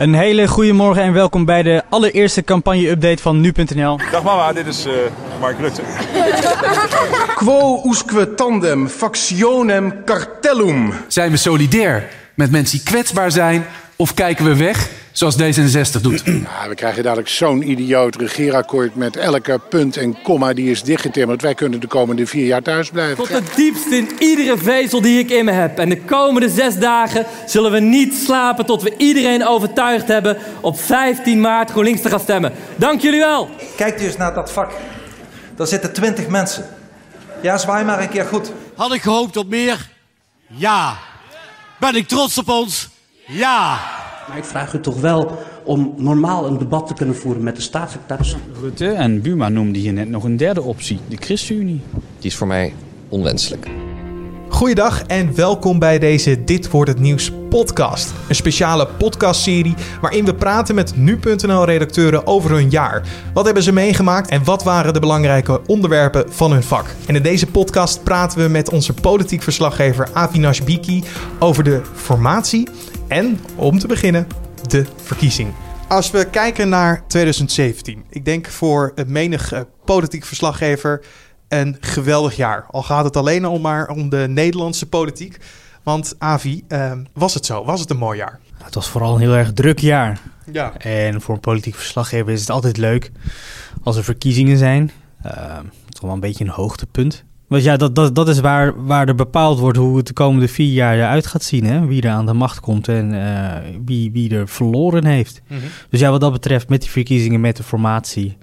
Een hele goede morgen en welkom bij de allereerste campagne-update van nu.nl. Dag mama, dit is uh, Mark Rutte. Quo usque tandem factionem cartellum. Zijn we solidair met mensen die kwetsbaar zijn of kijken we weg zoals D66 doet? Nou, we krijgen dadelijk zo'n idioot regeerakkoord met elke punt en komma die is dichtgetimmerd. Wij kunnen de komende vier jaar thuis blijven. Tot het diepst in iedere vezel die ik in me heb. En de komende zes dagen zullen we niet slapen tot we iedereen overtuigd hebben op 15 maart GroenLinks te gaan stemmen. Dank jullie wel. Kijk eens naar dat vak. Daar zitten 20 mensen. Ja, zwaai maar een keer goed. Had ik gehoopt op meer? Ja. Ben ik trots op ons? Ja. Maar ik vraag u toch wel om normaal een debat te kunnen voeren met de staatssecretaris. Rutte en Buma noemden hier net nog een derde optie, de ChristenUnie. Die is voor mij onwenselijk. Goeiedag en welkom bij deze Dit wordt het nieuws podcast. Een speciale podcastserie waarin we praten met nu.nl-redacteuren over hun jaar. Wat hebben ze meegemaakt en wat waren de belangrijke onderwerpen van hun vak? En in deze podcast praten we met onze politiek verslaggever Avinash Biki over de formatie en, om te beginnen, de verkiezing. Als we kijken naar 2017, ik denk voor het menig uh, politiek verslaggever een geweldig jaar. Al gaat het alleen al maar om de Nederlandse politiek. Want Avi, uh, was het zo? Was het een mooi jaar? Het was vooral een heel erg druk jaar. Ja. En voor een politiek verslaggever is het altijd leuk als er verkiezingen zijn. Uh, het is wel een beetje een hoogtepunt. Want ja, dat, dat, dat is waar, waar er bepaald wordt hoe het de komende vier jaar eruit gaat zien. Hè? Wie er aan de macht komt en uh, wie, wie er verloren heeft. Mm -hmm. Dus ja, wat dat betreft met die verkiezingen, met de formatie...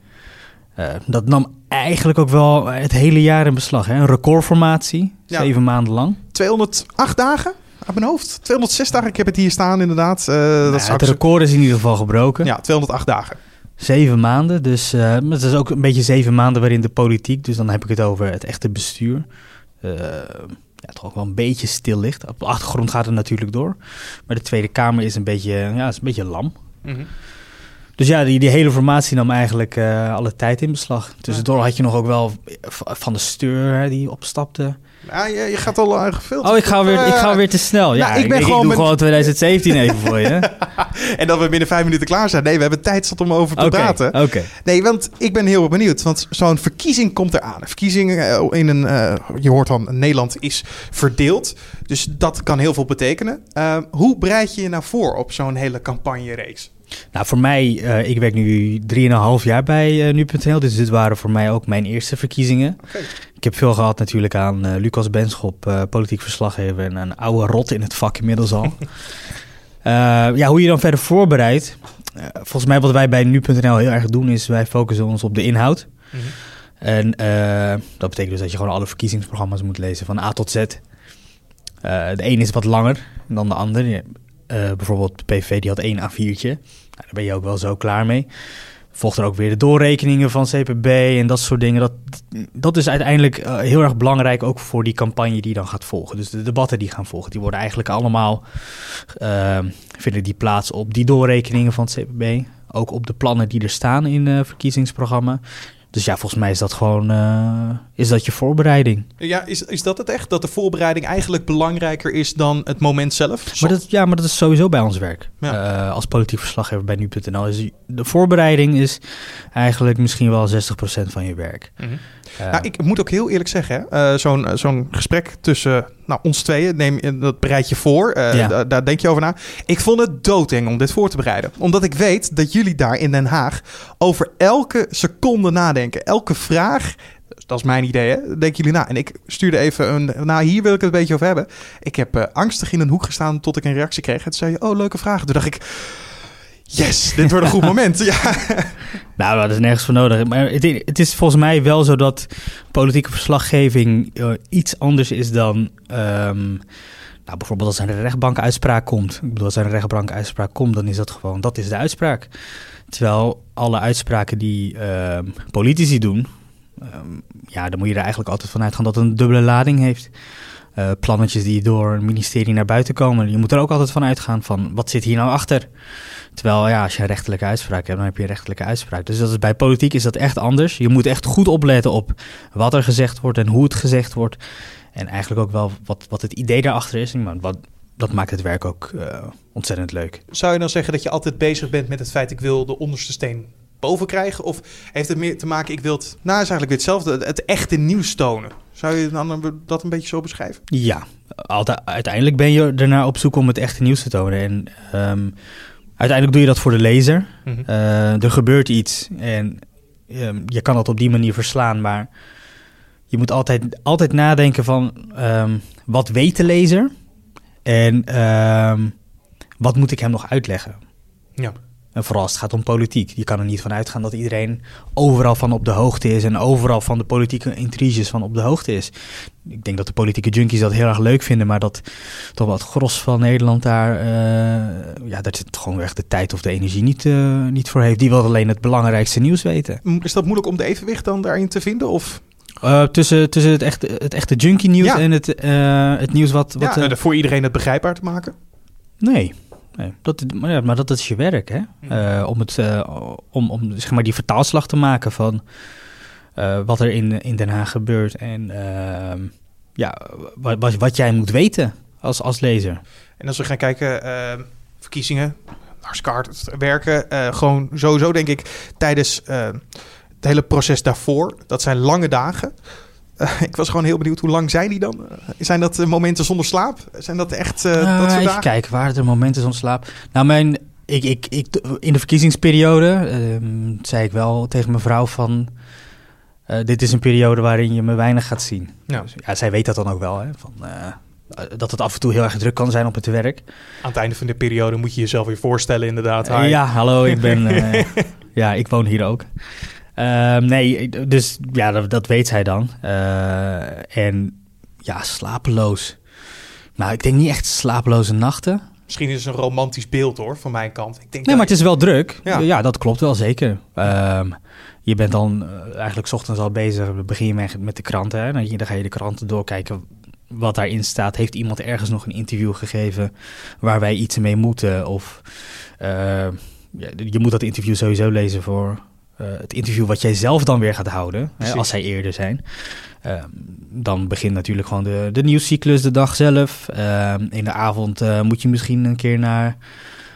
Uh, dat nam eigenlijk ook wel het hele jaar in beslag. Hè? Een recordformatie, ja. zeven maanden lang. 208 dagen? Uit mijn hoofd. 206 dagen, ik heb het hier staan inderdaad. Uh, nou, dat het record is in ieder geval gebroken. Ja, 208 dagen. Zeven maanden, dus uh, het is ook een beetje zeven maanden waarin de politiek, dus dan heb ik het over het echte bestuur, uh, ja, toch ook wel een beetje stil ligt. Op de achtergrond gaat het natuurlijk door, maar de Tweede Kamer is een beetje, ja, is een beetje lam. Mm -hmm. Dus ja, die, die hele formatie nam eigenlijk uh, alle tijd in beslag. Tussendoor had je nog ook wel van de steur die opstapte. Ja, je, je gaat al uh, gefilmd. Oh, ik ga, weer, ik ga weer te snel. Ja, nou, ik, ben ik, gewoon, ik doe met... gewoon 2017 even voor je. en dat we binnen vijf minuten klaar zijn. Nee, we hebben tijd zat om over te okay, praten. Oké. Okay. Nee, want ik ben heel benieuwd. Want zo'n verkiezing komt eraan. Een verkiezing in een... Uh, je hoort dan, Nederland is verdeeld. Dus dat kan heel veel betekenen. Uh, hoe bereid je je nou voor op zo'n hele campagnereeks? Nou, voor mij, uh, ik werk nu 3,5 jaar bij uh, nu.nl, dus dit waren voor mij ook mijn eerste verkiezingen. Okay. Ik heb veel gehad natuurlijk aan uh, Lucas Benschop, politiek verslaggever en een oude rot in het vak inmiddels al. ja, hoe je dan verder voorbereidt. volgens mij wat wij bij nu.nl heel erg doen is wij focussen ons op de inhoud. Mm -hmm. En dat betekent dus dat je gewoon alle verkiezingsprogramma's moet lezen van A tot Z. de een is wat langer dan de ander. Uh, bijvoorbeeld de PV die had één A4'tje. Nou, daar ben je ook wel zo klaar mee. Volgt er ook weer de doorrekeningen van CPB en dat soort dingen. Dat, dat is uiteindelijk uh, heel erg belangrijk ook voor die campagne die dan gaat volgen. Dus de debatten die gaan volgen, die worden eigenlijk allemaal... Uh, vinden die plaats op die doorrekeningen van het CPB. Ook op de plannen die er staan in het uh, verkiezingsprogramma. Dus ja, volgens mij is dat gewoon uh, is dat je voorbereiding. Ja, is, is dat het echt? Dat de voorbereiding eigenlijk belangrijker is dan het moment zelf? Maar dat, ja, maar dat is sowieso bij ons werk. Ja. Uh, als politiek verslaggever bij nu.nl. Is de voorbereiding is eigenlijk misschien wel 60% van je werk. Mm -hmm. Nou, ik moet ook heel eerlijk zeggen, uh, zo'n zo'n gesprek tussen nou, ons tweeën, neem, dat bereid je voor. Ja. Daar denk je over na. Ik vond het doodeng om dit voor te bereiden. Omdat ik weet dat jullie daar in Den Haag over elke seconde nadenken. Elke vraag dat is mijn idee, hè? Denken jullie na? En ik stuurde even een. Nou, hier wil ik het een beetje over hebben. Ik heb uh, angstig in een hoek gestaan tot ik een reactie kreeg. En toen zei je: Oh, leuke vraag. Toen dacht ik. Yes, dit wordt een goed moment. Ja. Nou, dat is nergens voor nodig. Maar het, het, is volgens mij wel zo dat politieke verslaggeving uh, iets anders is dan. Um, nou, bijvoorbeeld als er een rechtbankuitspraak komt. Ik bedoel, als er een rechtbankuitspraak komt, dan is dat gewoon, dat is de uitspraak. Terwijl alle uitspraken die uh, politici doen, um, ja, dan moet je er eigenlijk altijd van uitgaan dat het een dubbele lading heeft. Uh, plannetjes die door een ministerie naar buiten komen. Je moet er ook altijd van uitgaan van, wat zit hier nou achter? Terwijl, ja, als je een rechterlijke uitspraak hebt, dan heb je een rechterlijke uitspraak. Dus dat is, bij politiek is dat echt anders. Je moet echt goed opletten op wat er gezegd wordt en hoe het gezegd wordt. En eigenlijk ook wel wat, wat het idee daarachter is. Maar wat, dat maakt het werk ook uh, ontzettend leuk. Zou je dan zeggen dat je altijd bezig bent met het feit... ik wil de onderste steen boven krijgen? Of heeft het meer te maken, ik wil het... Nou, is eigenlijk weer hetzelfde, het, echte nieuws tonen. Zou je dan dat een beetje zo beschrijven? Ja, altijd, uiteindelijk ben je ernaar op zoek om het echte nieuws te tonen. En ehm, uiteindelijk doe je dat voor de lezer. Mhm. Eh, er gebeurt iets en ehm, je kan dat op die manier verslaan, maar je moet altijd, altijd nadenken van ehm, wat weet de lezer en wat moet ik hem nog uitleggen. Ja. En vooral als het gaat om politiek. Je kan er niet van uitgaan dat iedereen overal van op de hoogte is en overal van de politieke intriges van op de hoogte is. Ik denk dat de politieke junkies dat heel erg leuk vinden, maar dat toch het gros van Nederland daar, eh, ja, daar zit gewoon echt de tijd of de energie niet, eh, niet voor heeft. Die wil alleen het belangrijkste nieuws weten. Is dat moeilijk om de evenwicht dan daarin te vinden? Of? Eh, tussen, tussen het echte, het echte junkie nieuws Ja. en het, het nieuws wat... wat ja, voor iedereen het begrijpbaar te maken? Nee. Nee. Dat, maar, ja, maar dat is je werk, hè? Eh, om, het, eh, om, om zeg maar die vertaalslag te maken van eh, wat er in, in Den Haag gebeurt. En ehm, ja, wat, wat, wat jij moet weten als, als lezer. En als we gaan kijken, eh, verkiezingen, hartstikke werken. gewoon sowieso denk ik tijdens eh, het hele proces daarvoor. Dat zijn lange dagen. Eh, ik was gewoon heel benieuwd, hoe lang zijn die dan? Eh, zijn dat eh, momenten zonder slaap? Zijn dat echt eh, Ah, dat soort even dagen? kijken, waren er momenten zonder slaap? Nou, mijn, ik, ik, ik, in de verkiezingsperiode ehm, zei ik wel tegen mijn vrouw van... eh, dit is een periode waarin je me weinig gaat zien. Ja. Dus, ja, zij weet dat dan ook wel, hè? Van, eh, dat het af en toe heel erg druk kan zijn op het werk. Aan het einde van de periode moet je jezelf weer voorstellen inderdaad. Hi. ja, hallo, ik ben... eh, ja, ik woon hier ook. Ehm, nee, dus ja, dat, dat weet zij dan. Eh, en ja, slapeloos. Nou, ik denk niet echt slapeloze nachten. Misschien is het een romantisch beeld hoor, van mijn kant. Ik denk Nee, dat- maar het is wel druk. Ja. Ja, dat klopt wel zeker. Ehm, je bent dan eh, eigenlijk 's ochtends al bezig. Begin je met, met de kranten. Hè. Dan, dan ga je de kranten doorkijken wat daarin staat. Heeft iemand ergens nog een interview gegeven waar wij iets mee moeten? Of eh, je moet dat interview sowieso lezen voor eh, het interview wat jij zelf dan weer gaat houden. Hè, als zij eerder zijn. Ehm, dan begint natuurlijk gewoon de, de nieuwscyclus de dag zelf. Ehm, in de avond eh, moet je misschien een keer naar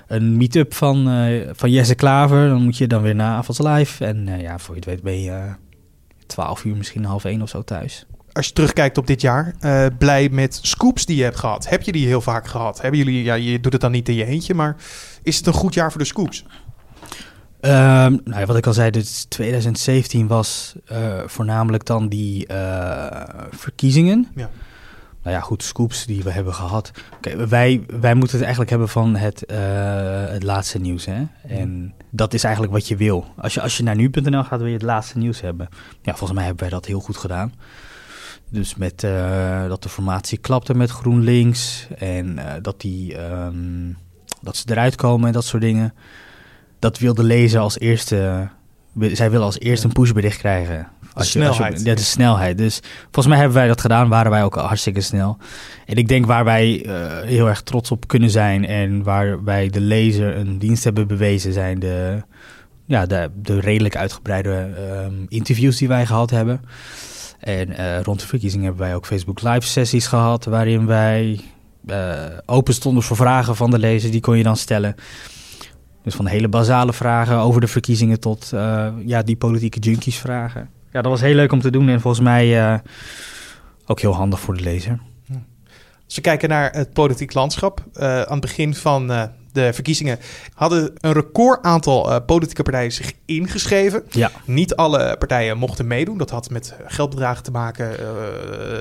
een meet-up van, eh, van Jesse Klaver. Dan moet je dan weer naar Avonds Live. En ja, voor je het weet ben je eh, 12 uur, misschien half één of zo thuis. Als je terugkijkt op dit jaar, blij met scoops die je hebt gehad. Heb je die heel vaak gehad? Hebben jullie, ja, je doet het dan niet in je eentje, maar is het een goed jaar voor de scoops? Ehm, nou ja, wat ik al zei, dus 2017 was eh, voornamelijk dan die eh, verkiezingen. Ja. Nou ja, goed, scoops die we hebben gehad. Oké, wij, wij moeten het eigenlijk hebben van het, eh, het laatste nieuws. Hè? En dat is eigenlijk wat je wil. Als je, als je naar nu.nl gaat, wil je het laatste nieuws hebben. Ja, volgens mij hebben wij dat heel goed gedaan. Dus met dat de formatie klapte met GroenLinks en dat, die, ehm, dat ze eruit komen en dat soort dingen. Dat wil de lezer als eerste. Zij willen als eerste een pushbericht krijgen. Als je- als je- snelheid. ja, de snelheid. Dus volgens mij hebben wij dat gedaan, waren wij ook hartstikke snel. En ik denk waar wij eh, heel erg trots op kunnen zijn en waar wij de lezer een dienst hebben bewezen, zijn de, ja, de, de redelijk uitgebreide ehm, interviews die wij gehad hebben. En eh, rond de verkiezingen hebben wij ook Facebook Live sessies gehad, waarin wij eh, open stonden voor vragen van de lezer, die kon je dan stellen. Dus van hele basale vragen over de verkiezingen tot eh, ja, die politieke junkies vragen. Ja, dat was heel leuk om te doen en volgens mij eh, ook heel handig voor de lezer. We kijken naar het politiek landschap, eh, aan het begin van eh, de verkiezingen hadden een record aantal eh, politieke partijen zich ingeschreven. Ja. Niet alle partijen mochten meedoen. Dat had met geldbedragen te maken,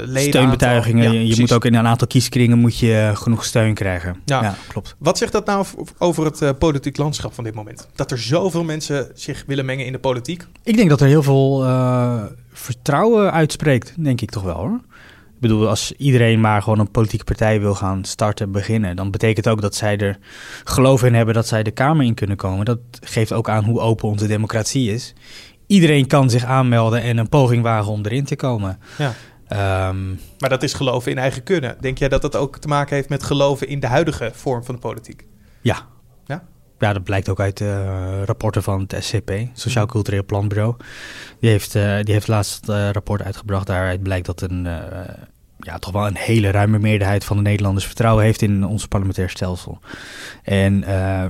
leden. Steunbetuigingen. Ja, je- precies. moet ook in een aantal kieskringen moet je genoeg steun krijgen. Ja. Ja, klopt. Wat zegt dat nou over het politiek landschap van dit moment? Dat er zoveel mensen zich willen mengen in de politiek? Ik denk dat er heel veel vertrouwen uitspreekt, denk ik toch wel hoor. Ik bedoel, als iedereen maar gewoon een politieke partij wil gaan starten, beginnen, dan betekent ook dat zij er geloof in hebben dat zij de Kamer in kunnen komen. Dat geeft ook aan hoe open onze democratie is. Iedereen kan zich aanmelden en een poging wagen om erin te komen. Ja. Ehm, Maar dat is geloven in eigen kunnen. Denk jij dat dat ook te maken heeft met geloven in de huidige vorm van de politiek? Ja. Ja? Dat blijkt ook uit eh, rapporten van het SCP, Sociaal Cultureel Planbureau. Die heeft, eh, die heeft laatst het eh, rapport uitgebracht. Daaruit blijkt dat een, ja, toch wel een hele ruime meerderheid van de Nederlanders vertrouwen heeft in ons parlementair stelsel. En uh,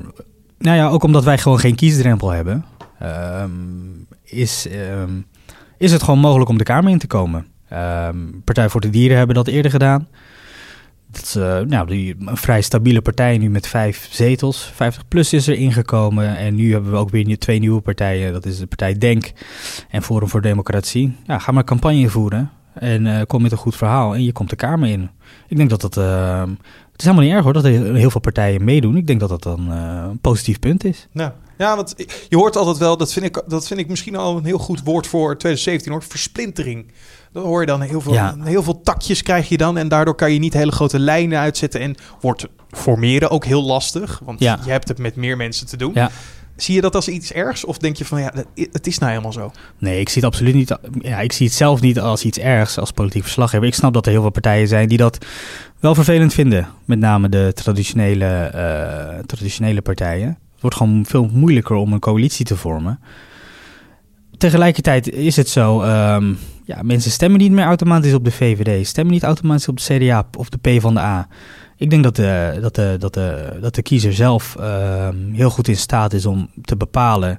nou ja, ook omdat wij gewoon geen kiesdrempel hebben, ehm, is, ehm, is het gewoon mogelijk om de Kamer in te komen. Ehm, Partij voor de Dieren hebben dat eerder gedaan. Uh, nou, die, vrij stabiele partij nu met vijf zetels. 50 plus is er ingekomen. En nu hebben we ook weer twee nieuwe partijen. Dat is de partij Denk en Forum voor Democratie. Ja, ga maar campagne voeren. En uh, kom met een goed verhaal. En je komt de Kamer in. Ik denk dat dat. Uh, het is helemaal niet erg hoor dat er heel veel partijen meedoen. Ik denk dat dat dan een positief punt is. Ja. Ja, want je hoort altijd wel, dat vind, ik, dat vind ik misschien al een heel goed woord voor 2017 hoor, versplintering. Dan hoor je dan heel veel, ja. heel veel takjes krijg je dan en daardoor kan je niet hele grote lijnen uitzetten en wordt formeren ook heel lastig, want ja. je hebt het met meer mensen te doen. Ja. Zie je dat als iets ergs of denk je van ja, het is nou helemaal zo? Nee, ik zie het absoluut niet. Ja, ik zie het zelf niet als iets ergs als politiek verslaggever. Ik snap dat er heel veel partijen zijn die dat wel vervelend vinden. Met name de traditionele, uh, traditionele partijen. Het wordt gewoon veel moeilijker om een coalitie te vormen. Tegelijkertijd is het zo, um, ja, mensen stemmen niet meer automatisch op de VVD, stemmen niet automatisch op de CDA of de P van de A. Ik denk dat de, dat de, dat de, dat de kiezer zelf uh, heel goed in staat is om te bepalen.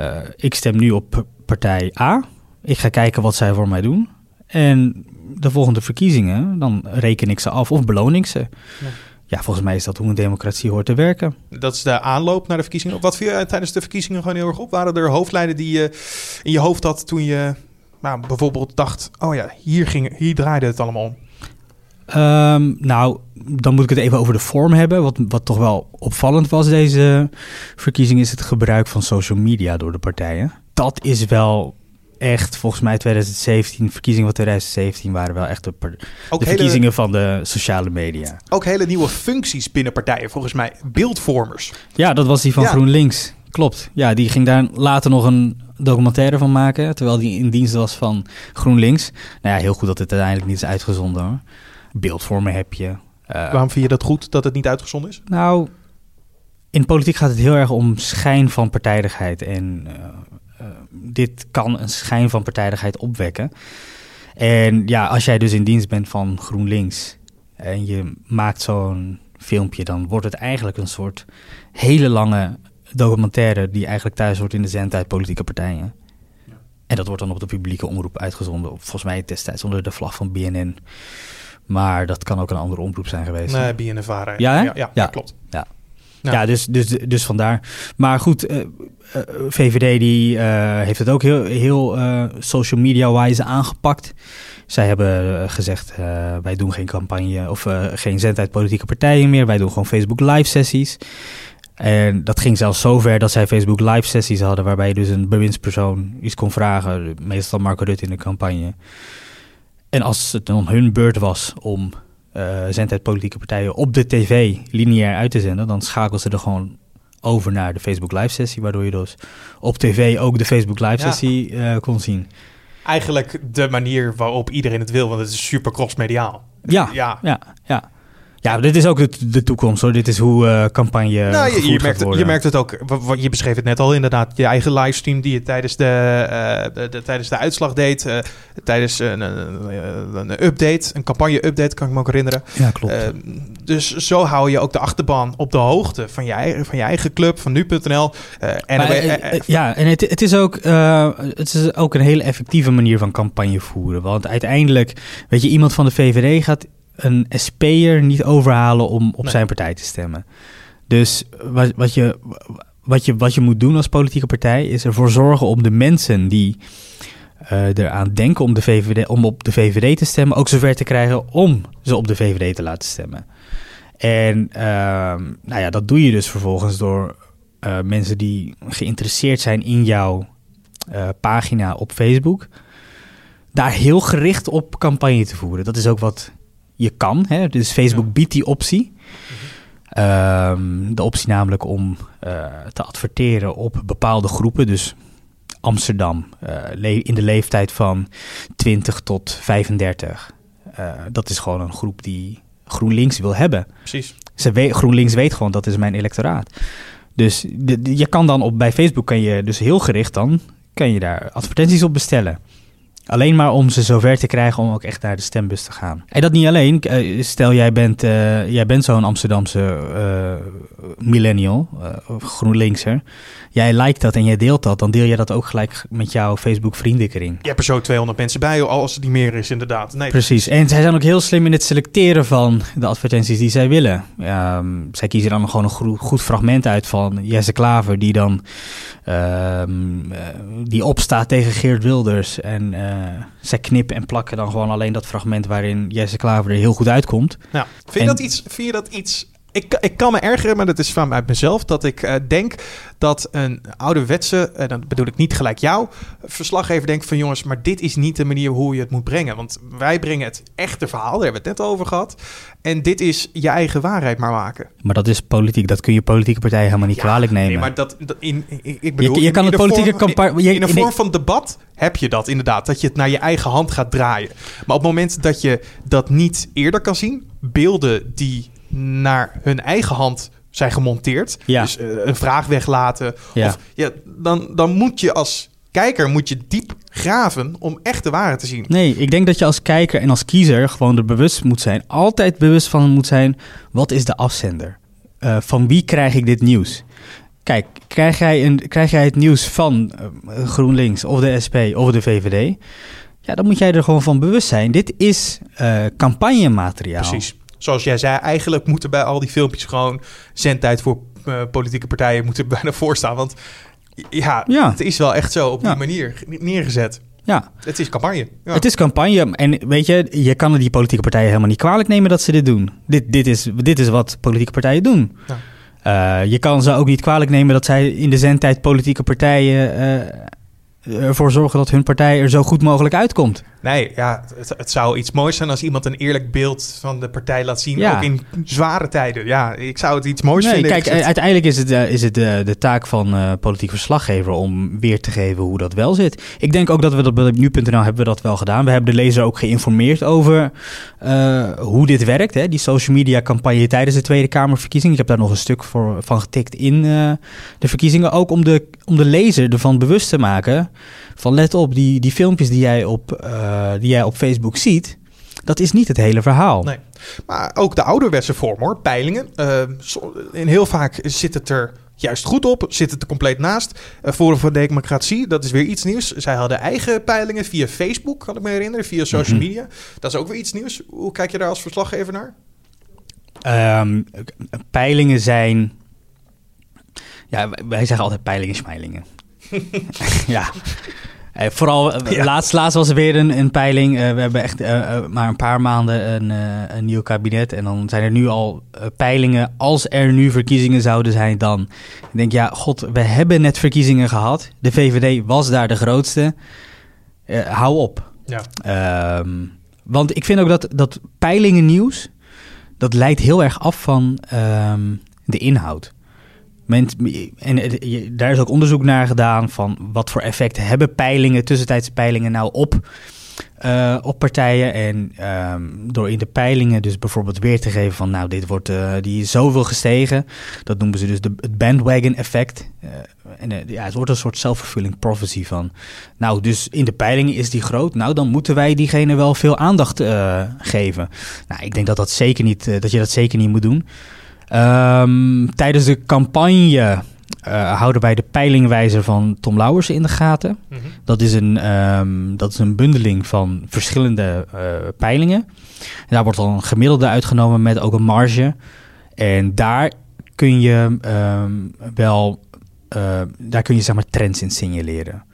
Uh, ik stem nu op partij A. Ik ga kijken wat zij voor mij doen. En de volgende verkiezingen, dan reken ik ze af of beloon ik ze. Ja. ja. volgens mij is dat hoe een democratie hoort te werken. Dat is de aanloop naar de verkiezingen. Wat viel je tijdens de verkiezingen gewoon heel erg op? Waren er hoofdlijnen die je in je hoofd had toen je nou, bijvoorbeeld dacht... oh ja, hier, ging, hier draaide het allemaal om? Um, nou, dan moet ik het even over de vorm hebben. Wat, wat toch wel opvallend was deze verkiezing... is het gebruik van social media door de partijen. Dat is wel echt, volgens mij 2017, verkiezingen van 2017 waren wel echt de, de hele, verkiezingen van de sociale media. Ook hele nieuwe functies binnen partijen, volgens mij beeldvormers. Ja, dat was die van ja. GroenLinks. Klopt. Ja, die ging daar later nog een documentaire van maken, terwijl die in dienst was van GroenLinks. Nou ja, heel goed dat het uiteindelijk niet is uitgezonden hoor. Beeldvormen heb je. Uh, Waarom vind je dat goed dat het niet uitgezonden is? Nou, in politiek gaat het heel erg om schijn van partijdigheid en uh, uh, dit kan een schijn van partijdigheid opwekken. En ja, als jij dus in dienst bent van GroenLinks en je maakt zo'n filmpje, dan wordt het eigenlijk een soort hele lange documentaire die eigenlijk thuis wordt in de zendtijd politieke partijen. Ja. En dat wordt dan op de publieke omroep uitgezonden, volgens mij destijds onder de vlag van BNN. Maar dat kan ook een andere omroep zijn geweest. Nee, BNNVARA. Ja, ja, ja, ja, klopt. Ja, ja. ja dus, dus, dus vandaar. Maar goed, uh, uh, VVD die, uh, heeft het ook heel, heel social media-wise aangepakt. Zij hebben gezegd, wij doen geen campagne of geen zendtijd politieke partijen meer. Wij doen gewoon Facebook live sessies. En dat ging zelfs zover dat zij Facebook live sessies hadden... waarbij je dus een bewindspersoon iets kon vragen. Meestal Marco Rutte in de campagne. En als het dan hun beurt was om uh, zendtijd politieke partijen op de tv lineair uit te zenden, dan schakelden ze er gewoon over naar de Facebook live sessie, waardoor je dus op tv ook de Facebook live sessie ja. uh, kon zien. Eigenlijk de manier waarop iedereen het wil, want het is super crossmediaal. Ja, ja, ja. ja. Ja, dit is ook de, de toekomst hoor. Dit is hoe uh, campagne. Nou, je, je, merkt, je merkt het ook. Je beschreef het net al inderdaad. Je eigen livestream die je tijdens de, uh, de, de, tijdens de uitslag deed. Uh, tijdens een, een, een, update, een campagne-update, kan ik me ook herinneren. Ja, klopt. dus zo hou je ook de achterban op de hoogte van je, eigen, van je eigen club, van nu.nl. en ja, en het, het, is ook, het is ook een hele effectieve manier van campagne voeren. Want uiteindelijk, weet je, iemand van de VVD gaat een SP'er niet overhalen om op nee. zijn partij te stemmen. Dus wat, wat, je, wat, je, wat je moet doen als politieke partij is ervoor zorgen om de mensen die uh, eraan denken om, de VVD, om op de VVD te stemmen, ook zover te krijgen om ze op de VVD te laten stemmen. En uh, nou ja, dat doe je dus vervolgens door uh, mensen die geïnteresseerd zijn in jouw uh, pagina op Facebook, daar heel gericht op campagne te voeren. Dat is ook wat je kan. Hè? Dus Facebook ja. biedt die optie. Um, de optie namelijk om uh, te adverteren op bepaalde groepen. Dus Amsterdam uh, in de leeftijd van 20 tot 35. Uh, dat is gewoon een groep die GroenLinks wil hebben. Precies. Ze we GroenLinks weet gewoon dat is mijn electoraat. Dus de, de, je kan dan op bij Facebook kan je dus heel gericht dan kan je daar advertenties op bestellen. Alleen maar om ze zover te krijgen om ook echt naar de stembus te gaan. En dat niet alleen. Eh, Stel, jij bent, eh, jij bent zo'n Amsterdamse eh, millennial, uh, of GroenLinkser. Jij liked dat en jij deelt dat. Dan deel je dat ook gelijk met jouw Facebook vriendenkring. Je hebt er zo 200 mensen bij, als het niet meer is inderdaad. Nee, Precies. En zij zijn ook heel slim in het selecteren van de advertenties die zij willen. Um, zij kiezen dan gewoon een goed fragment uit van Jesse Klaver... die dan um, die opstaat tegen Geert Wilders. En uh, zij knippen en plakken dan gewoon alleen dat fragment... waarin Jesse Klaver er heel goed uitkomt. Ja. Vind, je dat iets, vind je dat iets ik, ik kan me ergeren, maar dat is van uit mezelf, dat ik uh, denk dat een ouderwetse, en uh, dan bedoel ik niet gelijk jou, verslaggever denkt van jongens, maar dit is niet de manier hoe je het moet brengen. Want wij brengen het echte verhaal, daar hebben we het net over gehad. En dit is je eigen waarheid maar maken. Maar dat is politiek, dat kun je politieke partijen helemaal niet ja, kwalijk nemen. Nee, maar dat, dat in, in, ik bedoel, je, je kan in, een politieke campagne... In, in een vorm van debat heb je dat inderdaad, dat je het naar je eigen hand gaat draaien. Maar op het moment dat je dat niet eerder kan zien, beelden die naar hun eigen hand zijn gemonteerd. Ja. Dus uh, een vraag weglaten. Ja. Of, ja, dan, dan moet je als kijker moet je diep graven om echt de waarheid te zien. Nee, ik denk dat je als kijker en als kiezer gewoon er bewust moet zijn. Altijd bewust van moet zijn, wat is de afzender? Uh, van wie krijg ik dit nieuws? Kijk, krijg jij, een, krijg jij het nieuws van uh, GroenLinks of de SP of de VVD... Ja, dan moet jij er gewoon van bewust zijn. Dit is uh, campagnemateriaal. Precies zoals jij zei, eigenlijk moeten bij al die filmpjes gewoon zendtijd voor uh, politieke partijen moeten bijna voorstaan. Want ja, ja, het is wel echt zo op die ja. manier neergezet. Ja. Het is campagne. Ja. Het is campagne. En weet je, je kan die politieke partijen helemaal niet kwalijk nemen dat ze dit doen. Dit, dit, is, dit is wat politieke partijen doen. Uh, je kan ze ook niet kwalijk nemen dat zij in de zendtijd politieke partijen uh, ervoor zorgen dat hun partij er zo goed mogelijk uitkomt. Nee, ja, het, het, zou iets moois zijn als iemand een eerlijk beeld van de partij laat zien. Ja. Ook in zware tijden. Ja, ik zou het iets moois nee, vinden. Kijk, uiteindelijk is het, uh, is het uh, de taak van uh, politiek verslaggever om weer te geven hoe dat wel zit. Ik denk ook dat we dat bij nu.nl hebben we dat wel gedaan. We hebben de lezer ook geïnformeerd over hoe dit werkt. Hè? Die social media campagne tijdens de Tweede Kamerverkiezingen. Ik heb daar nog een stuk voor, van getikt in de verkiezingen. Ook om de, om de lezer ervan bewust te maken van let op, die, die filmpjes die jij op, uh, die jij op Facebook ziet, dat is niet het hele verhaal. Nee, maar ook de ouderwetse vorm hoor, peilingen. Uh, en heel vaak zit het er juist goed op, zit het er compleet naast. Uh, Forum voor Democratie, dat is weer iets nieuws. Zij hadden eigen peilingen via Facebook, kan ik me herinneren, via social Mhm. media. Dat is ook weer iets nieuws. Hoe kijk je daar als verslaggever naar? Um, peilingen zijn... Ja, wij zeggen altijd peilingen, smijlingen. ja. Uh, vooral, ja. laatst, laatst was er weer een, een peiling. Uh, we hebben echt uh, maar een paar maanden een, een, nieuw kabinet. En dan zijn er nu al peilingen. Als er nu verkiezingen zouden zijn, dan. Ik denk, ja, god, we hebben net verkiezingen gehad. De VVD was daar de grootste. hou op. Ja. Um, want ik vind ook dat, dat peilingen nieuws. dat leidt heel erg af van um, de inhoud. Men, en daar is ook onderzoek naar gedaan van wat voor effect hebben peilingen, tussentijdse peilingen nou op, uh, op partijen. En um, door in de peilingen dus bijvoorbeeld weer te geven van nou dit wordt uh, die is zoveel gestegen. Dat noemen ze dus de, het bandwagon effect. En ja, het wordt een soort self-fulfilling prophecy van nou dus in de peilingen is die groot. Nou dan moeten wij diegene wel veel aandacht geven. Nou ik denk dat dat zeker niet, dat je dat zeker niet moet doen. Um, tijdens de campagne uh, houden wij de peilingwijzer van Tom Lauwers in de gaten. Mm -hmm. dat, is een, um, dat is een bundeling van verschillende uh, peilingen. En daar wordt dan een gemiddelde uitgenomen met ook een marge. En daar kun je um, wel uh, daar kun je zeg maar trends in signaleren.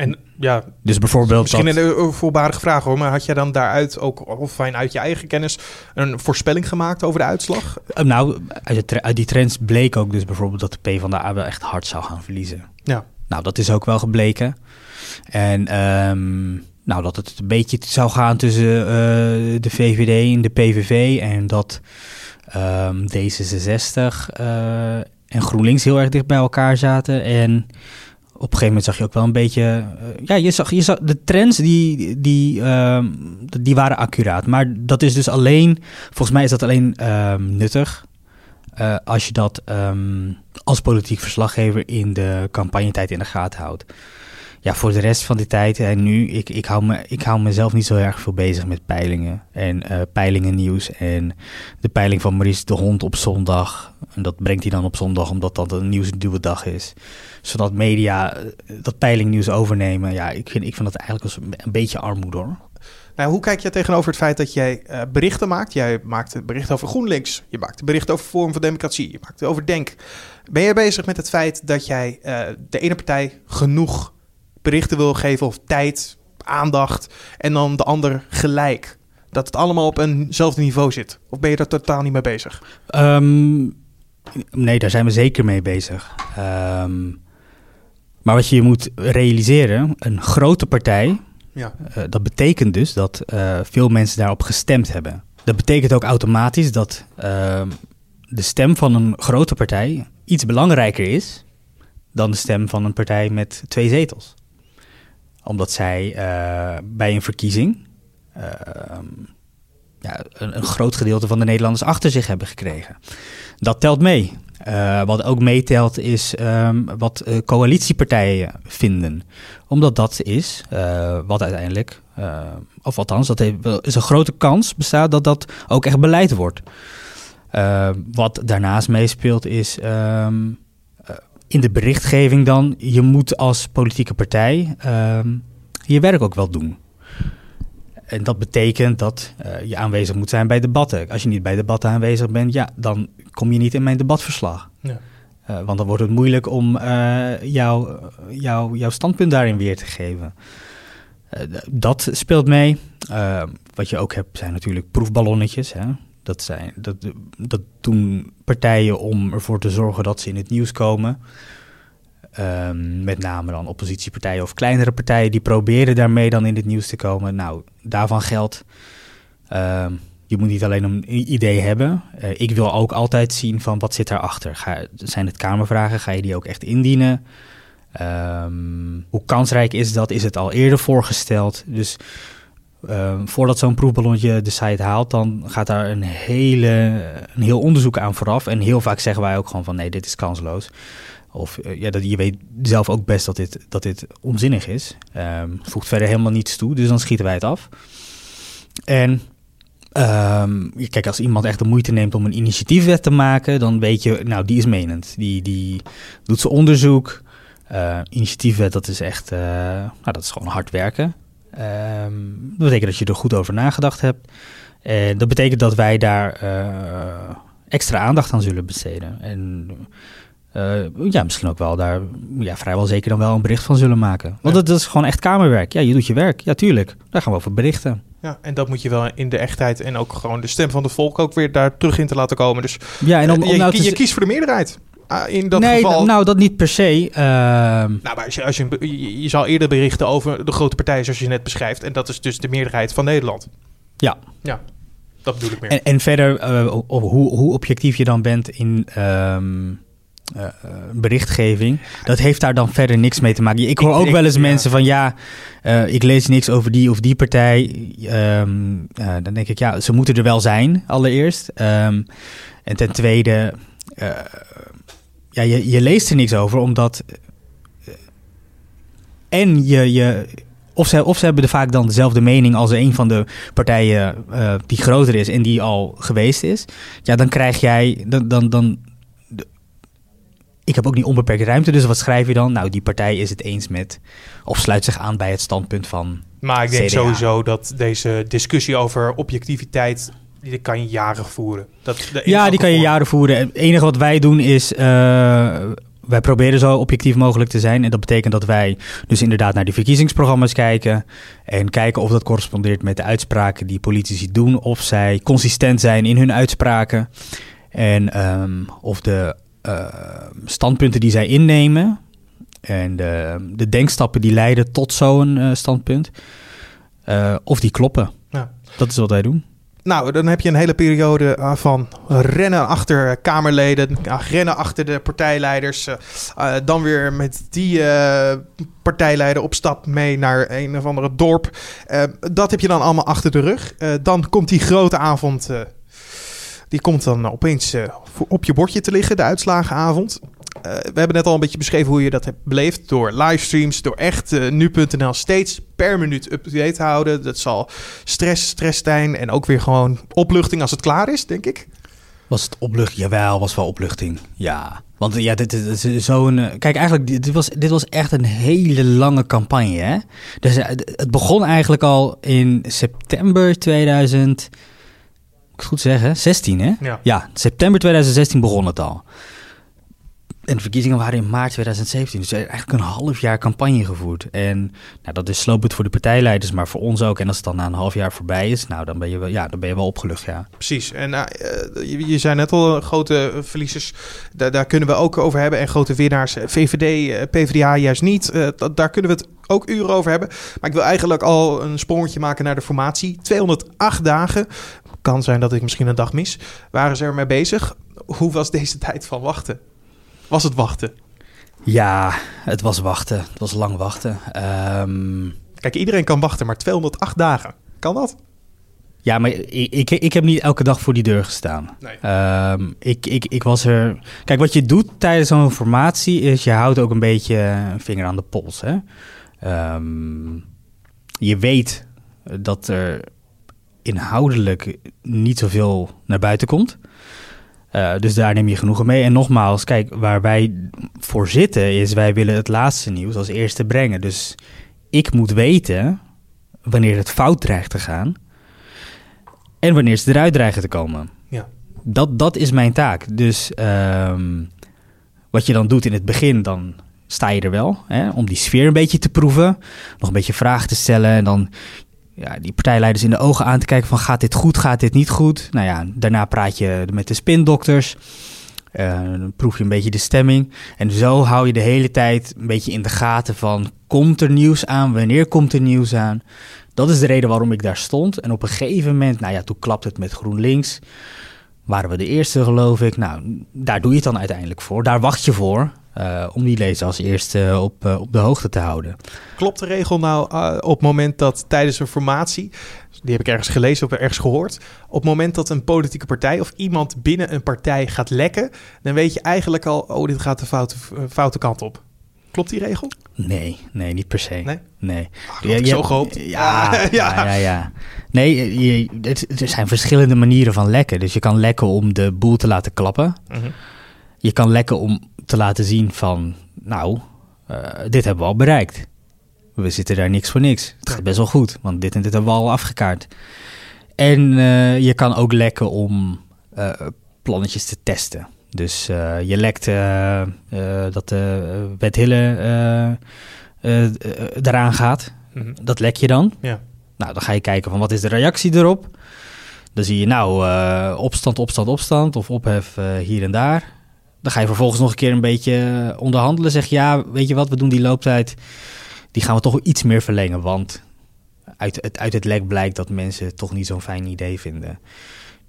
En ja, dus bijvoorbeeld. Misschien dat... een voorbarige vraag hoor, maar had jij dan daaruit ook, of vanuit je eigen kennis, een voorspelling gemaakt over de uitslag? Uh, nou, uit, de, uit, die trends bleek ook dus bijvoorbeeld dat de PvdA wel echt hard zou gaan verliezen. Ja. Nou, dat is ook wel gebleken. En um, nou, dat het een beetje zou gaan tussen uh, de VVD en de PVV en dat um, D66 uh, en GroenLinks heel erg dicht bij elkaar zaten en op een gegeven moment zag je ook wel een beetje. Uh, ja, je zag, je zag de trends die, die, uh, die waren accuraat. Maar dat is dus alleen. Volgens mij is dat alleen uh, nuttig. eh, als je dat ehm, als politiek verslaggever in de campagnetijd in de gaten houdt. Ja, voor de rest van de tijd en nu, ik, ik, hou me, ik hou mezelf niet zo erg veel bezig met peilingen en peilingen nieuws. En de peiling van Maurice de Hond op zondag. En dat brengt hij dan op zondag, omdat dat een nieuwsduwe dag is. Zodat media eh, dat peilingnieuws overnemen. Ja, ik vind, ik vind dat eigenlijk een, een beetje armoede hoor. Nou, hoe kijk je tegenover het feit dat jij uh, berichten maakt? Jij maakt berichten over GroenLinks, je maakt berichten over Forum voor Democratie, je maakt over Denk. Ben je bezig met het feit dat jij de ene partij genoeg berichten wil geven of tijd, aandacht en dan de ander gelijk? Dat het allemaal op eenzelfde niveau zit? Of ben je daar totaal niet mee bezig? Um, nee, daar zijn we zeker mee bezig. Um, maar wat je moet realiseren, een grote partij ja. Uh, dat betekent dus dat uh, veel mensen daarop gestemd hebben. Dat betekent ook automatisch dat uh, de stem van een grote partij iets belangrijker is dan de stem van een partij met twee zetels. Omdat zij uh, bij een verkiezing ja, een, een, groot gedeelte van de Nederlanders achter zich hebben gekregen. Dat telt mee. Uh, wat ook meetelt is um, wat uh, coalitiepartijen vinden. Omdat dat is wat uiteindelijk, of althans, dat heeft, is een grote kans bestaat dat dat ook echt beleid wordt. wat daarnaast meespeelt is um, in de berichtgeving dan, je moet als politieke partij um, je werk ook wel doen. En dat betekent dat uh, je aanwezig moet zijn bij debatten. Als je niet bij debatten aanwezig bent, ja, dan kom je niet in mijn debatverslag. Ja. Uh, want dan wordt het moeilijk om jou, jou, jouw standpunt daarin weer te geven. dat speelt mee. wat je ook hebt zijn natuurlijk proefballonnetjes. Hè? Dat, zijn, dat, dat doen partijen om ervoor te zorgen dat ze in het nieuws komen. Um, met name dan oppositiepartijen of kleinere partijen, die proberen daarmee dan in het nieuws te komen. Nou, daarvan geldt, um, je moet niet alleen een idee hebben. Uh, ik wil ook altijd zien van wat zit daarachter. Ga, zijn het Kamervragen? Ga je die ook echt indienen? Um, hoe kansrijk is dat? Is het al eerder voorgesteld? Dus voordat zo'n proefballonnetje de site haalt, dan gaat daar een, hele, een heel onderzoek aan vooraf. En heel vaak zeggen wij ook gewoon van nee, dit is kansloos. Of uh, ja, dat, je weet zelf ook best dat dit, dat dit onzinnig is. Um, voegt verder helemaal niets toe, dus dan schieten wij het af. En um, kijk, als iemand echt de moeite neemt om een initiatiefwet te maken, dan weet je, nou, die is menend. Die, die doet zijn onderzoek. Uh, initiatiefwet, dat is echt, uh, nou, dat is gewoon hard werken. Um, dat betekent dat je er goed over nagedacht hebt. En dat betekent dat wij daar uh, extra aandacht aan zullen besteden. En uh, ja, misschien ook wel daar ja, vrijwel zeker dan wel een bericht van zullen maken. Want ja. dat, dat, is gewoon echt kamerwerk. Ja, je doet je werk. Ja, tuurlijk. Daar gaan we over berichten. Ja, en dat moet je wel in de echtheid en ook gewoon de stem van de volk ook weer daar terug in te laten komen. Dus ja, en om, om je, nou je, je kiest voor de meerderheid. Uh, in dat nee, geval... nou dat niet per se. Uh... Nou, maar als je, als je, je, je zal eerder berichten over de grote partijen zoals je net beschrijft. En dat is dus de meerderheid van Nederland. Ja. Ja, dat bedoel ik meer. En, en verder, uh, hoe, hoe objectief je dan bent in... Um... Uh, berichtgeving. Dat heeft daar dan verder niks mee te maken. Ik hoor ik, ook wel eens ja. mensen van ja, uh, ik lees niks over die of die partij. Um, uh, dan denk ik ja, ze moeten er wel zijn, allereerst. Um, en ten tweede, ja, je, je, leest er niks over, omdat. en je. je of ze, of ze hebben er vaak dan dezelfde mening als een van de partijen die groter is en die al geweest is. Ja, dan krijg jij. Dan, dan, dan, ik heb ook niet onbeperkte ruimte, dus wat schrijf je dan? Nou, die partij is het eens met of sluit zich aan bij het standpunt van. Maar ik denk CDA. sowieso dat deze discussie over objectiviteit. Die kan je jaren voeren. Dat, ja, die kan je jaren voeren. Het enige wat wij doen is. Uh, wij proberen zo objectief mogelijk te zijn. En dat betekent dat wij dus inderdaad naar die verkiezingsprogramma's kijken. En kijken of dat correspondeert met de uitspraken die politici doen. Of zij consistent zijn in hun uitspraken. En um, of de uh, standpunten die zij innemen en de, de denkstappen die leiden tot zo'n uh, standpunt, uh, of die kloppen. Ja. Dat is wat wij doen. Nou, dan heb je een hele periode uh, van rennen achter Kamerleden, rennen achter de partijleiders. Uh, dan weer met die uh, partijleider op stap mee naar een of andere dorp. dat heb je dan allemaal achter de rug. dan komt die grote avond die komt dan opeens op je bordje te liggen, de uitslagenavond. We hebben net al een beetje beschreven hoe je dat hebt beleefd. Door livestreams, door echt uh, nu.nl steeds per minuut up-to-date houden. Dat zal stress, stress zijn en ook weer gewoon opluchting als het klaar is, denk ik. Was het opluchting? Jawel, was wel opluchting. Ja. Want ja, dit, dit is zo'n. Kijk, eigenlijk, dit was, dit was echt een hele lange campagne. Hè? Dus het begon eigenlijk al in september 2000 ik goed zeggen, 16 hè? Ja. ja, september 2016 begon het al. En de verkiezingen waren in maart 2017. Dus eigenlijk een half jaar campagne gevoerd. En nou, dat is slopend voor de partijleiders, maar voor ons ook. En als het dan na een half jaar voorbij is, nou, dan ben je wel, ja, dan ben je wel opgelucht, ja. Precies. En uh, je, je zei net al, grote verliezers, daar, daar, kunnen we ook over hebben. En grote winnaars, VVD, PvdA juist niet. Daar kunnen we het ook uren over hebben. Maar ik wil eigenlijk al een sprongetje maken naar de formatie. 208 dagen. Kan zijn dat ik misschien een dag mis. Waren ze ermee bezig? Hoe was deze tijd van wachten? Was het wachten? Ja, het was wachten. Het was lang wachten. Um... Kijk, iedereen kan wachten, maar 208 dagen. Kan dat? Ja, maar ik, ik, ik heb niet elke dag voor die deur gestaan. Nee. Um, ik, ik, ik was er. Kijk, wat je doet tijdens zo'n formatie is je houdt ook een beetje een vinger aan de pols. Hè? Um, je weet dat er inhoudelijk niet zoveel naar buiten komt. Uh, dus daar neem je genoegen mee. En nogmaals, kijk, waar wij voor zitten is wij willen het laatste nieuws als eerste brengen. Dus ik moet weten wanneer het fout dreigt te gaan en wanneer ze eruit dreigen te komen. Ja. Dat, dat is mijn taak. Dus um, wat je dan doet in het begin, dan sta je er wel. Hè, om die sfeer een beetje te proeven. Nog een beetje vragen te stellen. En dan ja, die partijleiders in de ogen aan te kijken van gaat dit goed, gaat dit niet goed. Nou ja, daarna praat je met de spindokters. Uh, proef je een beetje de stemming. En zo hou je de hele tijd een beetje in de gaten van... komt er nieuws aan? Wanneer komt er nieuws aan? Dat is de reden waarom ik daar stond. En op een gegeven moment, nou ja, toen klapt het met GroenLinks. Waren we de eerste, geloof ik. Nou, daar doe je het dan uiteindelijk voor. Daar wacht je voor. Uh, om die lezer als eerste op, uh, op de hoogte te houden. Klopt de regel nou uh, op het moment dat tijdens een formatie, die heb ik ergens gelezen of ergens gehoord, op het moment dat een politieke partij of iemand binnen een partij gaat lekken, dan weet je eigenlijk al, oh, dit gaat de foute, foute kant op. Klopt die regel? Nee, nee, niet per se. Nee? Nee. Ach, ja, zo gehoopt. Ja, ja, ja, ja, ja. Nee, je, het, er zijn verschillende manieren van lekken. Dus je kan lekken om de boel te laten klappen. Mm -hmm. Je kan lekken om te laten zien van, nou, uh, dit hebben we al bereikt. We zitten daar niks voor niks. Het gaat best wel goed, want dit en dit hebben we al afgekaart. En uh, je kan ook lekken om uh, plannetjes te testen. Dus je lekt dat de wet Hille eraan gaat. Mhm. Mm -hmm. Dat lek je dan. Ja. Nou, dan ga je kijken van wat is de reactie erop. Dan zie je nou opstand, opstand, opstand of ophef hier en daar. Dan ga je vervolgens nog een keer een beetje onderhandelen. Zeg ja, weet je wat, we doen die looptijd. Die gaan we toch iets meer verlengen. Want uit het, uit het lek blijkt dat mensen toch niet zo'n fijn idee vinden.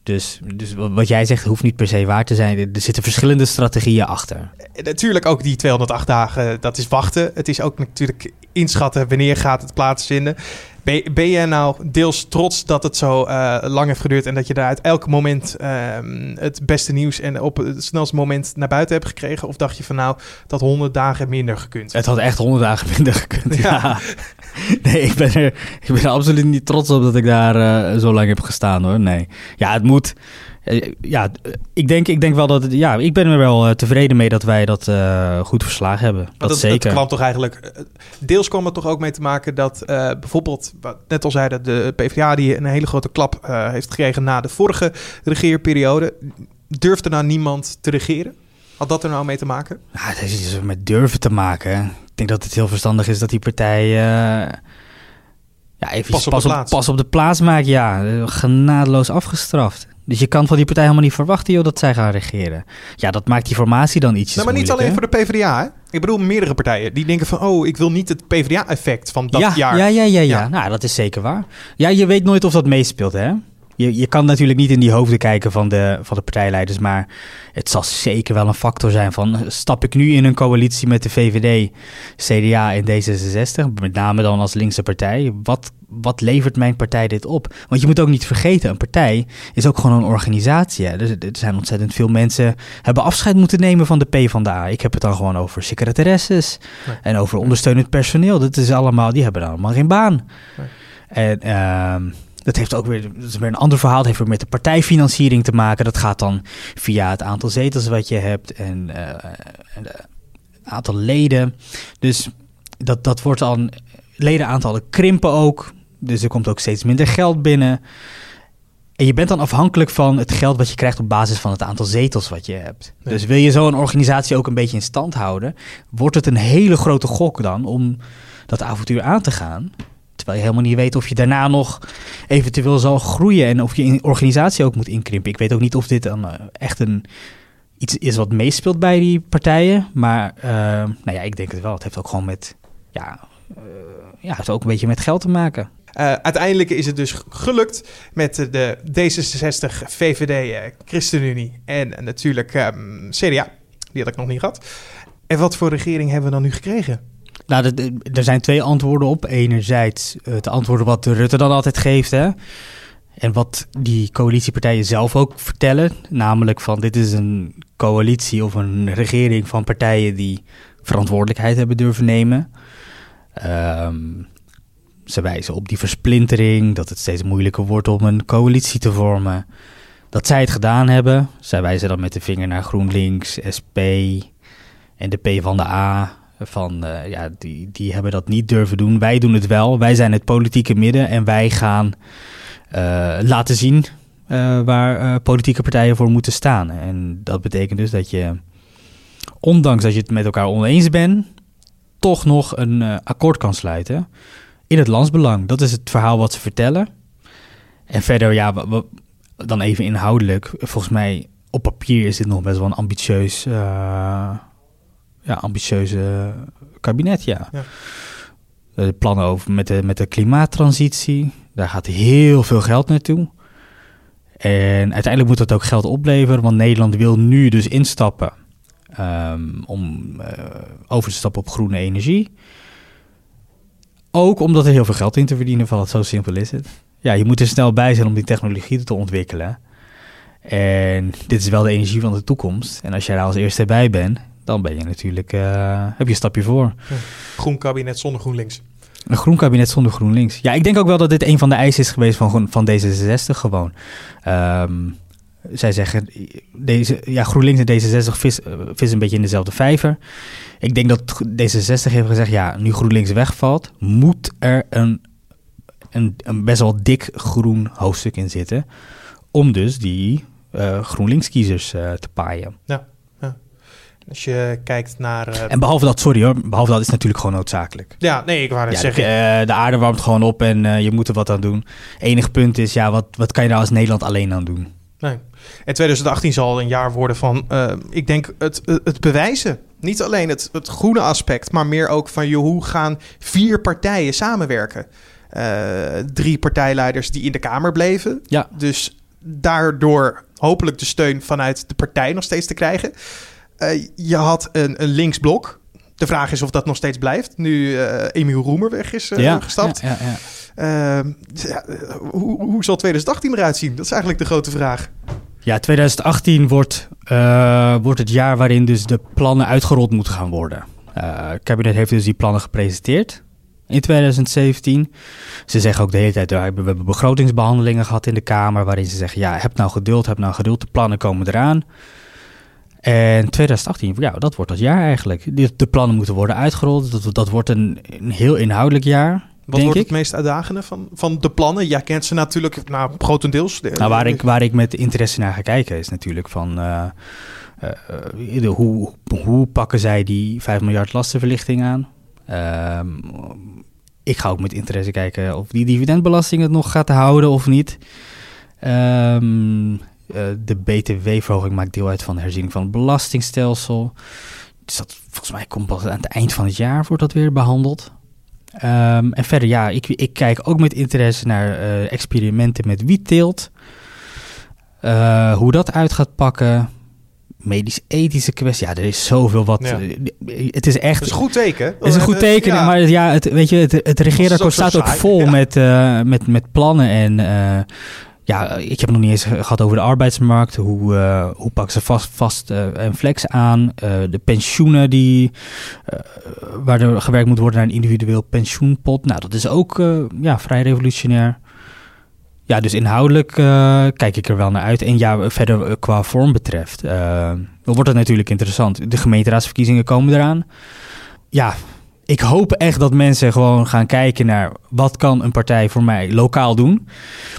Dus, dus wat jij zegt hoeft niet per se waar te zijn. Er zitten verschillende strategieën achter. Natuurlijk ook die 208 dagen, dat is wachten. Het is ook natuurlijk inschatten wanneer gaat het plaatsvinden. Ben, ben je nou deels trots dat het zo uh, lang heeft geduurd en dat je daar uit elk moment uh, het beste nieuws en op het snelste moment naar buiten hebt gekregen? Of dacht je van nou, dat 100 dagen minder gekund? Het had echt 100 dagen minder gekund. Ja. ja. Nee, ik ben, er, ik ben er absoluut niet trots op dat ik daar uh, zo lang heb gestaan hoor. Nee. Ja, het moet. Ja, ik denk, ik denk wel dat het, ja, ik ben er wel tevreden mee dat wij dat uh, goed verslagen hebben. Dat, dat, zeker. Dat kwam toch eigenlijk. Deels kwam het toch ook mee te maken dat uh, bijvoorbeeld, wat net al zeiden, de PvdA die een hele grote klap uh, heeft gekregen na de vorige regeerperiode. Durfde nou niemand te regeren? Had dat er nou mee te maken? Nou, het heeft iets met durven te maken. Ik denk dat het heel verstandig is dat die partij. ja, even pas op, pas op de plaats maakt. Ja, genadeloos afgestraft. Dus je kan van die partij helemaal niet verwachten joh, dat zij gaan regeren. Ja, dat maakt die formatie dan iets nou, maar niet alleen voor de PvdA. Hè? Ik bedoel meerdere partijen die denken van... oh, ik wil niet het PvdA-effect van dat ja, jaar. Ja, ja, ja, ja, ja. Nou, dat is zeker waar. Ja, je weet nooit of dat meespeelt, hè? Je kan natuurlijk niet in die hoofden kijken van de, van de partijleiders, maar het zal zeker wel een factor zijn van stap ik nu in een coalitie met de VVD, CDA en D66, met name dan als linkse partij, wat, wat levert mijn partij dit op? Want je moet ook niet vergeten, een partij is ook gewoon een organisatie. Hè? Er zijn ontzettend veel mensen hebben afscheid moeten nemen van de P van de A. Ik heb het dan gewoon over secretaresses en over ondersteunend personeel. Dat is allemaal, die hebben dan allemaal geen baan. En ehm, dat heeft ook weer, dat is weer een ander verhaal. Het heeft weer met de partijfinanciering te maken. Dat gaat dan via het aantal zetels wat je hebt en eh, het aantal leden. Dus dat, dat wordt dan, ledenaantallen krimpen ook. Dus er komt ook steeds minder geld binnen. En je bent dan afhankelijk van het geld wat je krijgt op basis van het aantal zetels wat je hebt. Dus wil je zo'n organisatie ook een beetje in stand houden, wordt het een hele grote gok dan om dat avontuur aan te gaan. Terwijl je helemaal niet weet of je daarna nog eventueel zal groeien en of je organisatie ook moet inkrimpen. Ik weet ook niet of dit dan eh, echt een, iets is wat meespeelt bij die partijen. Maar uh, nou ja, ik denk het wel. Het heeft ook gewoon met, ja, uh, ja, heeft ook een beetje met geld te maken. Uiteindelijk is het dus gelukt met de D66, VVD, ChristenUnie en natuurlijk um, CDA. Die had ik nog niet gehad. En wat voor regering hebben we dan nu gekregen? Nou, er zijn twee antwoorden op. Enerzijds het antwoorden wat Rutte dan altijd geeft, hè. En wat die coalitiepartijen zelf ook vertellen. Namelijk van dit is een coalitie of een regering van partijen die verantwoordelijkheid hebben durven nemen. Um, ze wijzen op die versplintering, dat het steeds moeilijker wordt om een coalitie te vormen. Dat zij het gedaan hebben. Zij wijzen dan met de vinger naar GroenLinks, SP en de P van de A. Van uh, ja, die, die hebben dat niet durven doen. Wij doen het wel. Wij zijn het politieke midden en wij gaan uh, laten zien uh, waar politieke partijen voor moeten staan. En dat betekent dus dat je, ondanks dat je het met elkaar oneens bent, toch nog een akkoord kan sluiten in het landsbelang. Dat is het verhaal wat ze vertellen. En verder, ja, dan even inhoudelijk. Volgens mij op papier is dit nog best wel een ambitieus, ja, ambitieuze kabinet, ja. ja. De plannen over met de, met de klimaattransitie, daar gaat heel veel geld naartoe. En uiteindelijk moet dat ook geld opleveren, want Nederland wil nu dus instappen um, om uh, over te stappen op groene energie. Ook omdat er heel veel geld in te verdienen valt. Zo simpel is het. Ja, je moet er snel bij zijn om die technologie te ontwikkelen. En dit is wel de energie van de toekomst. En als jij daar als eerste bij bent, dan ben je natuurlijk, uh, heb je een stapje voor. Groen kabinet zonder GroenLinks. Een groen kabinet zonder GroenLinks. Ja, ik denk ook wel dat dit een van de eisen is geweest van, van D66 gewoon. Um, zij zeggen, deze, ja, GroenLinks en D66 vis, vis een beetje in dezelfde vijver. Ik denk dat D66 heeft gezegd, ja, nu GroenLinks wegvalt, moet er een, een, een best wel dik groen hoofdstuk in zitten. Om dus die uh, GroenLinks-kiezers uh, te paaien. Ja. Als je kijkt naar... Uh... En behalve dat, sorry hoor, behalve dat is natuurlijk gewoon noodzakelijk. Ja, nee, ik wou het ja, zeggen. De, de, aarde warmt gewoon op en je moet er wat aan doen. Enig punt is, ja, wat, wat kan je nou als Nederland alleen aan doen? Nee. En 2018 zal een jaar worden van, ik denk, het, het bewijzen. Niet alleen het, het groene aspect, maar meer ook van joh, hoe gaan vier partijen samenwerken. Drie partijleiders die in de Kamer bleven. Ja. Dus daardoor hopelijk de steun vanuit de partij nog steeds te krijgen. Uh, je had een, een linksblok. De vraag is of dat nog steeds blijft. Nu uh, Emiel Roemer weg is ja, gestapt. Ja, ja, uh, ja, hoe, hoe zal 2018 eruit zien? Dat is eigenlijk de grote vraag. Ja, 2018 wordt, uh, wordt het jaar waarin dus de plannen uitgerold moeten gaan worden. Uh, het kabinet heeft dus die plannen gepresenteerd in 2017. Ze zeggen ook de hele tijd, we hebben begrotingsbehandelingen gehad in de Kamer... waarin ze zeggen, ja, heb nou geduld, heb nou geduld, de plannen komen eraan. En 2018, ja, dat wordt dat jaar eigenlijk. De, de plannen moeten worden uitgerold, dat, dat wordt een, een heel inhoudelijk jaar... Wat wordt het meest uitdagende van, van de plannen? Jij kent ze natuurlijk nou, grotendeels. Nou, waar, ik, waar ik met interesse naar ga kijken is natuurlijk van... Uh, uh, de, hoe, hoe pakken zij die 5 miljard lastenverlichting aan? Uh, ik ga ook met interesse kijken of die dividendbelasting het nog gaat houden of niet. Ehm, de BTW-verhoging maakt deel uit van de herziening van het belastingstelsel. Dus dat, volgens mij komt pas aan het eind van het jaar wordt dat weer behandeld. Ehm, en verder, ja, ik, ik kijk ook met interesse naar eh, experimenten met wietteelt. Eh, hoe dat uit gaat pakken. Medisch-ethische kwestie. Ja, er is zoveel wat. Ja. eh, Het is echt. Dat is een goed teken. Het is een goed teken, Ja. maar ja, het, weet je, het, het regeerakkoord staat ook vol ja. met, eh, met, met plannen. En eh, ja, ik heb het nog niet eens gehad over de arbeidsmarkt. Hoe, eh, hoe pakken ze vast, vast eh, en flex aan? Eh, de pensioenen die, waar er gewerkt moet worden naar een individueel pensioenpot. Nou, dat is ook ja, vrij revolutionair. Ja, dus inhoudelijk kijk ik er wel naar uit. En ja, verder qua vorm betreft, wordt het natuurlijk interessant. De gemeenteraadsverkiezingen komen eraan. Ja, ik hoop echt dat mensen gewoon gaan kijken naar wat kan een partij voor mij lokaal doen.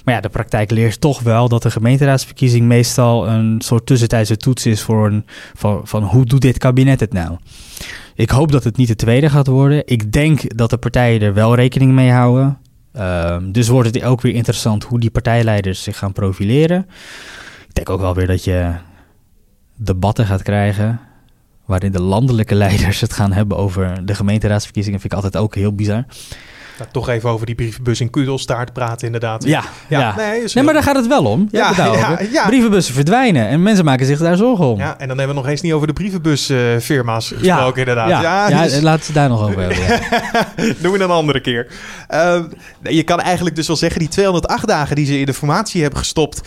Maar ja, de praktijk leert toch wel dat de gemeenteraadsverkiezing meestal een soort tussentijdse toets is voor een van, van hoe doet dit kabinet het nou? Ik hoop dat het niet de tweede gaat worden. Ik denk dat de partijen er wel rekening mee houden. Ehm, dus wordt het ook weer interessant hoe die partijleiders zich gaan profileren. Ik denk ook wel weer dat je debatten gaat krijgen. Waarin de landelijke leiders het gaan hebben over de gemeenteraadsverkiezingen. Vind ik altijd ook heel bizar. Nou, toch even over die brievenbus in Kudelstaart praten, inderdaad. Ja, ja. Nee, Nee, heel- maar daar gaat het wel om. Ja, Ja, ja. Brievenbussen verdwijnen en mensen maken zich daar zorgen om. Ja, en dan hebben we nog eens niet over de brievenbusfirma's gesproken, inderdaad. Ja, ja, dus- laten we daar nog over hebben. Doen we een andere keer. Eh, nee, je kan eigenlijk dus wel zeggen, die 208 dagen die ze in de formatie hebben gestopt,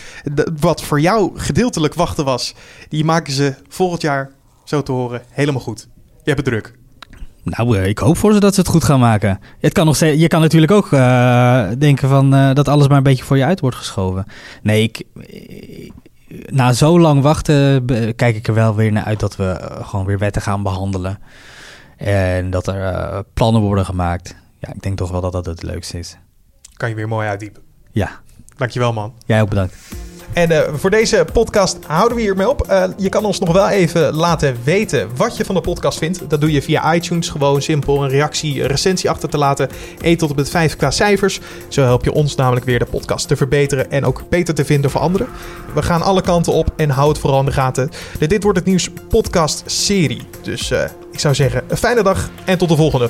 wat voor jou gedeeltelijk wachten was, die maken ze volgend jaar, zo te horen, helemaal goed. Je hebt het druk. Nou, eh, ik hoop voor ze dat ze het goed gaan maken. Het kan nog steeds, je kan natuurlijk ook eh, denken van, eh, dat alles maar een beetje voor je uit wordt geschoven. Nee, ik, na zo lang wachten kijk ik er wel weer naar uit dat we gewoon weer wetten gaan behandelen. En dat er plannen worden gemaakt. Ja, ik denk toch wel dat dat het leukste is. Kan je weer mooi uitdiepen. Ja, Dankjewel man. jij ook bedankt. En eh, voor deze podcast houden we hiermee op. Eh, je kan ons nog wel even laten weten wat je van de podcast vindt. Dat doe je via iTunes. Gewoon simpel een reactie, een recensie achter te laten. 1 tot en met 5 qua cijfers. Zo help je ons namelijk weer de podcast te verbeteren en ook beter te vinden voor anderen. We gaan alle kanten op en hou het vooral in de gaten. Dit Wordt Het Nieuws podcast serie. Dus eh, ik zou zeggen, een fijne dag en tot de volgende.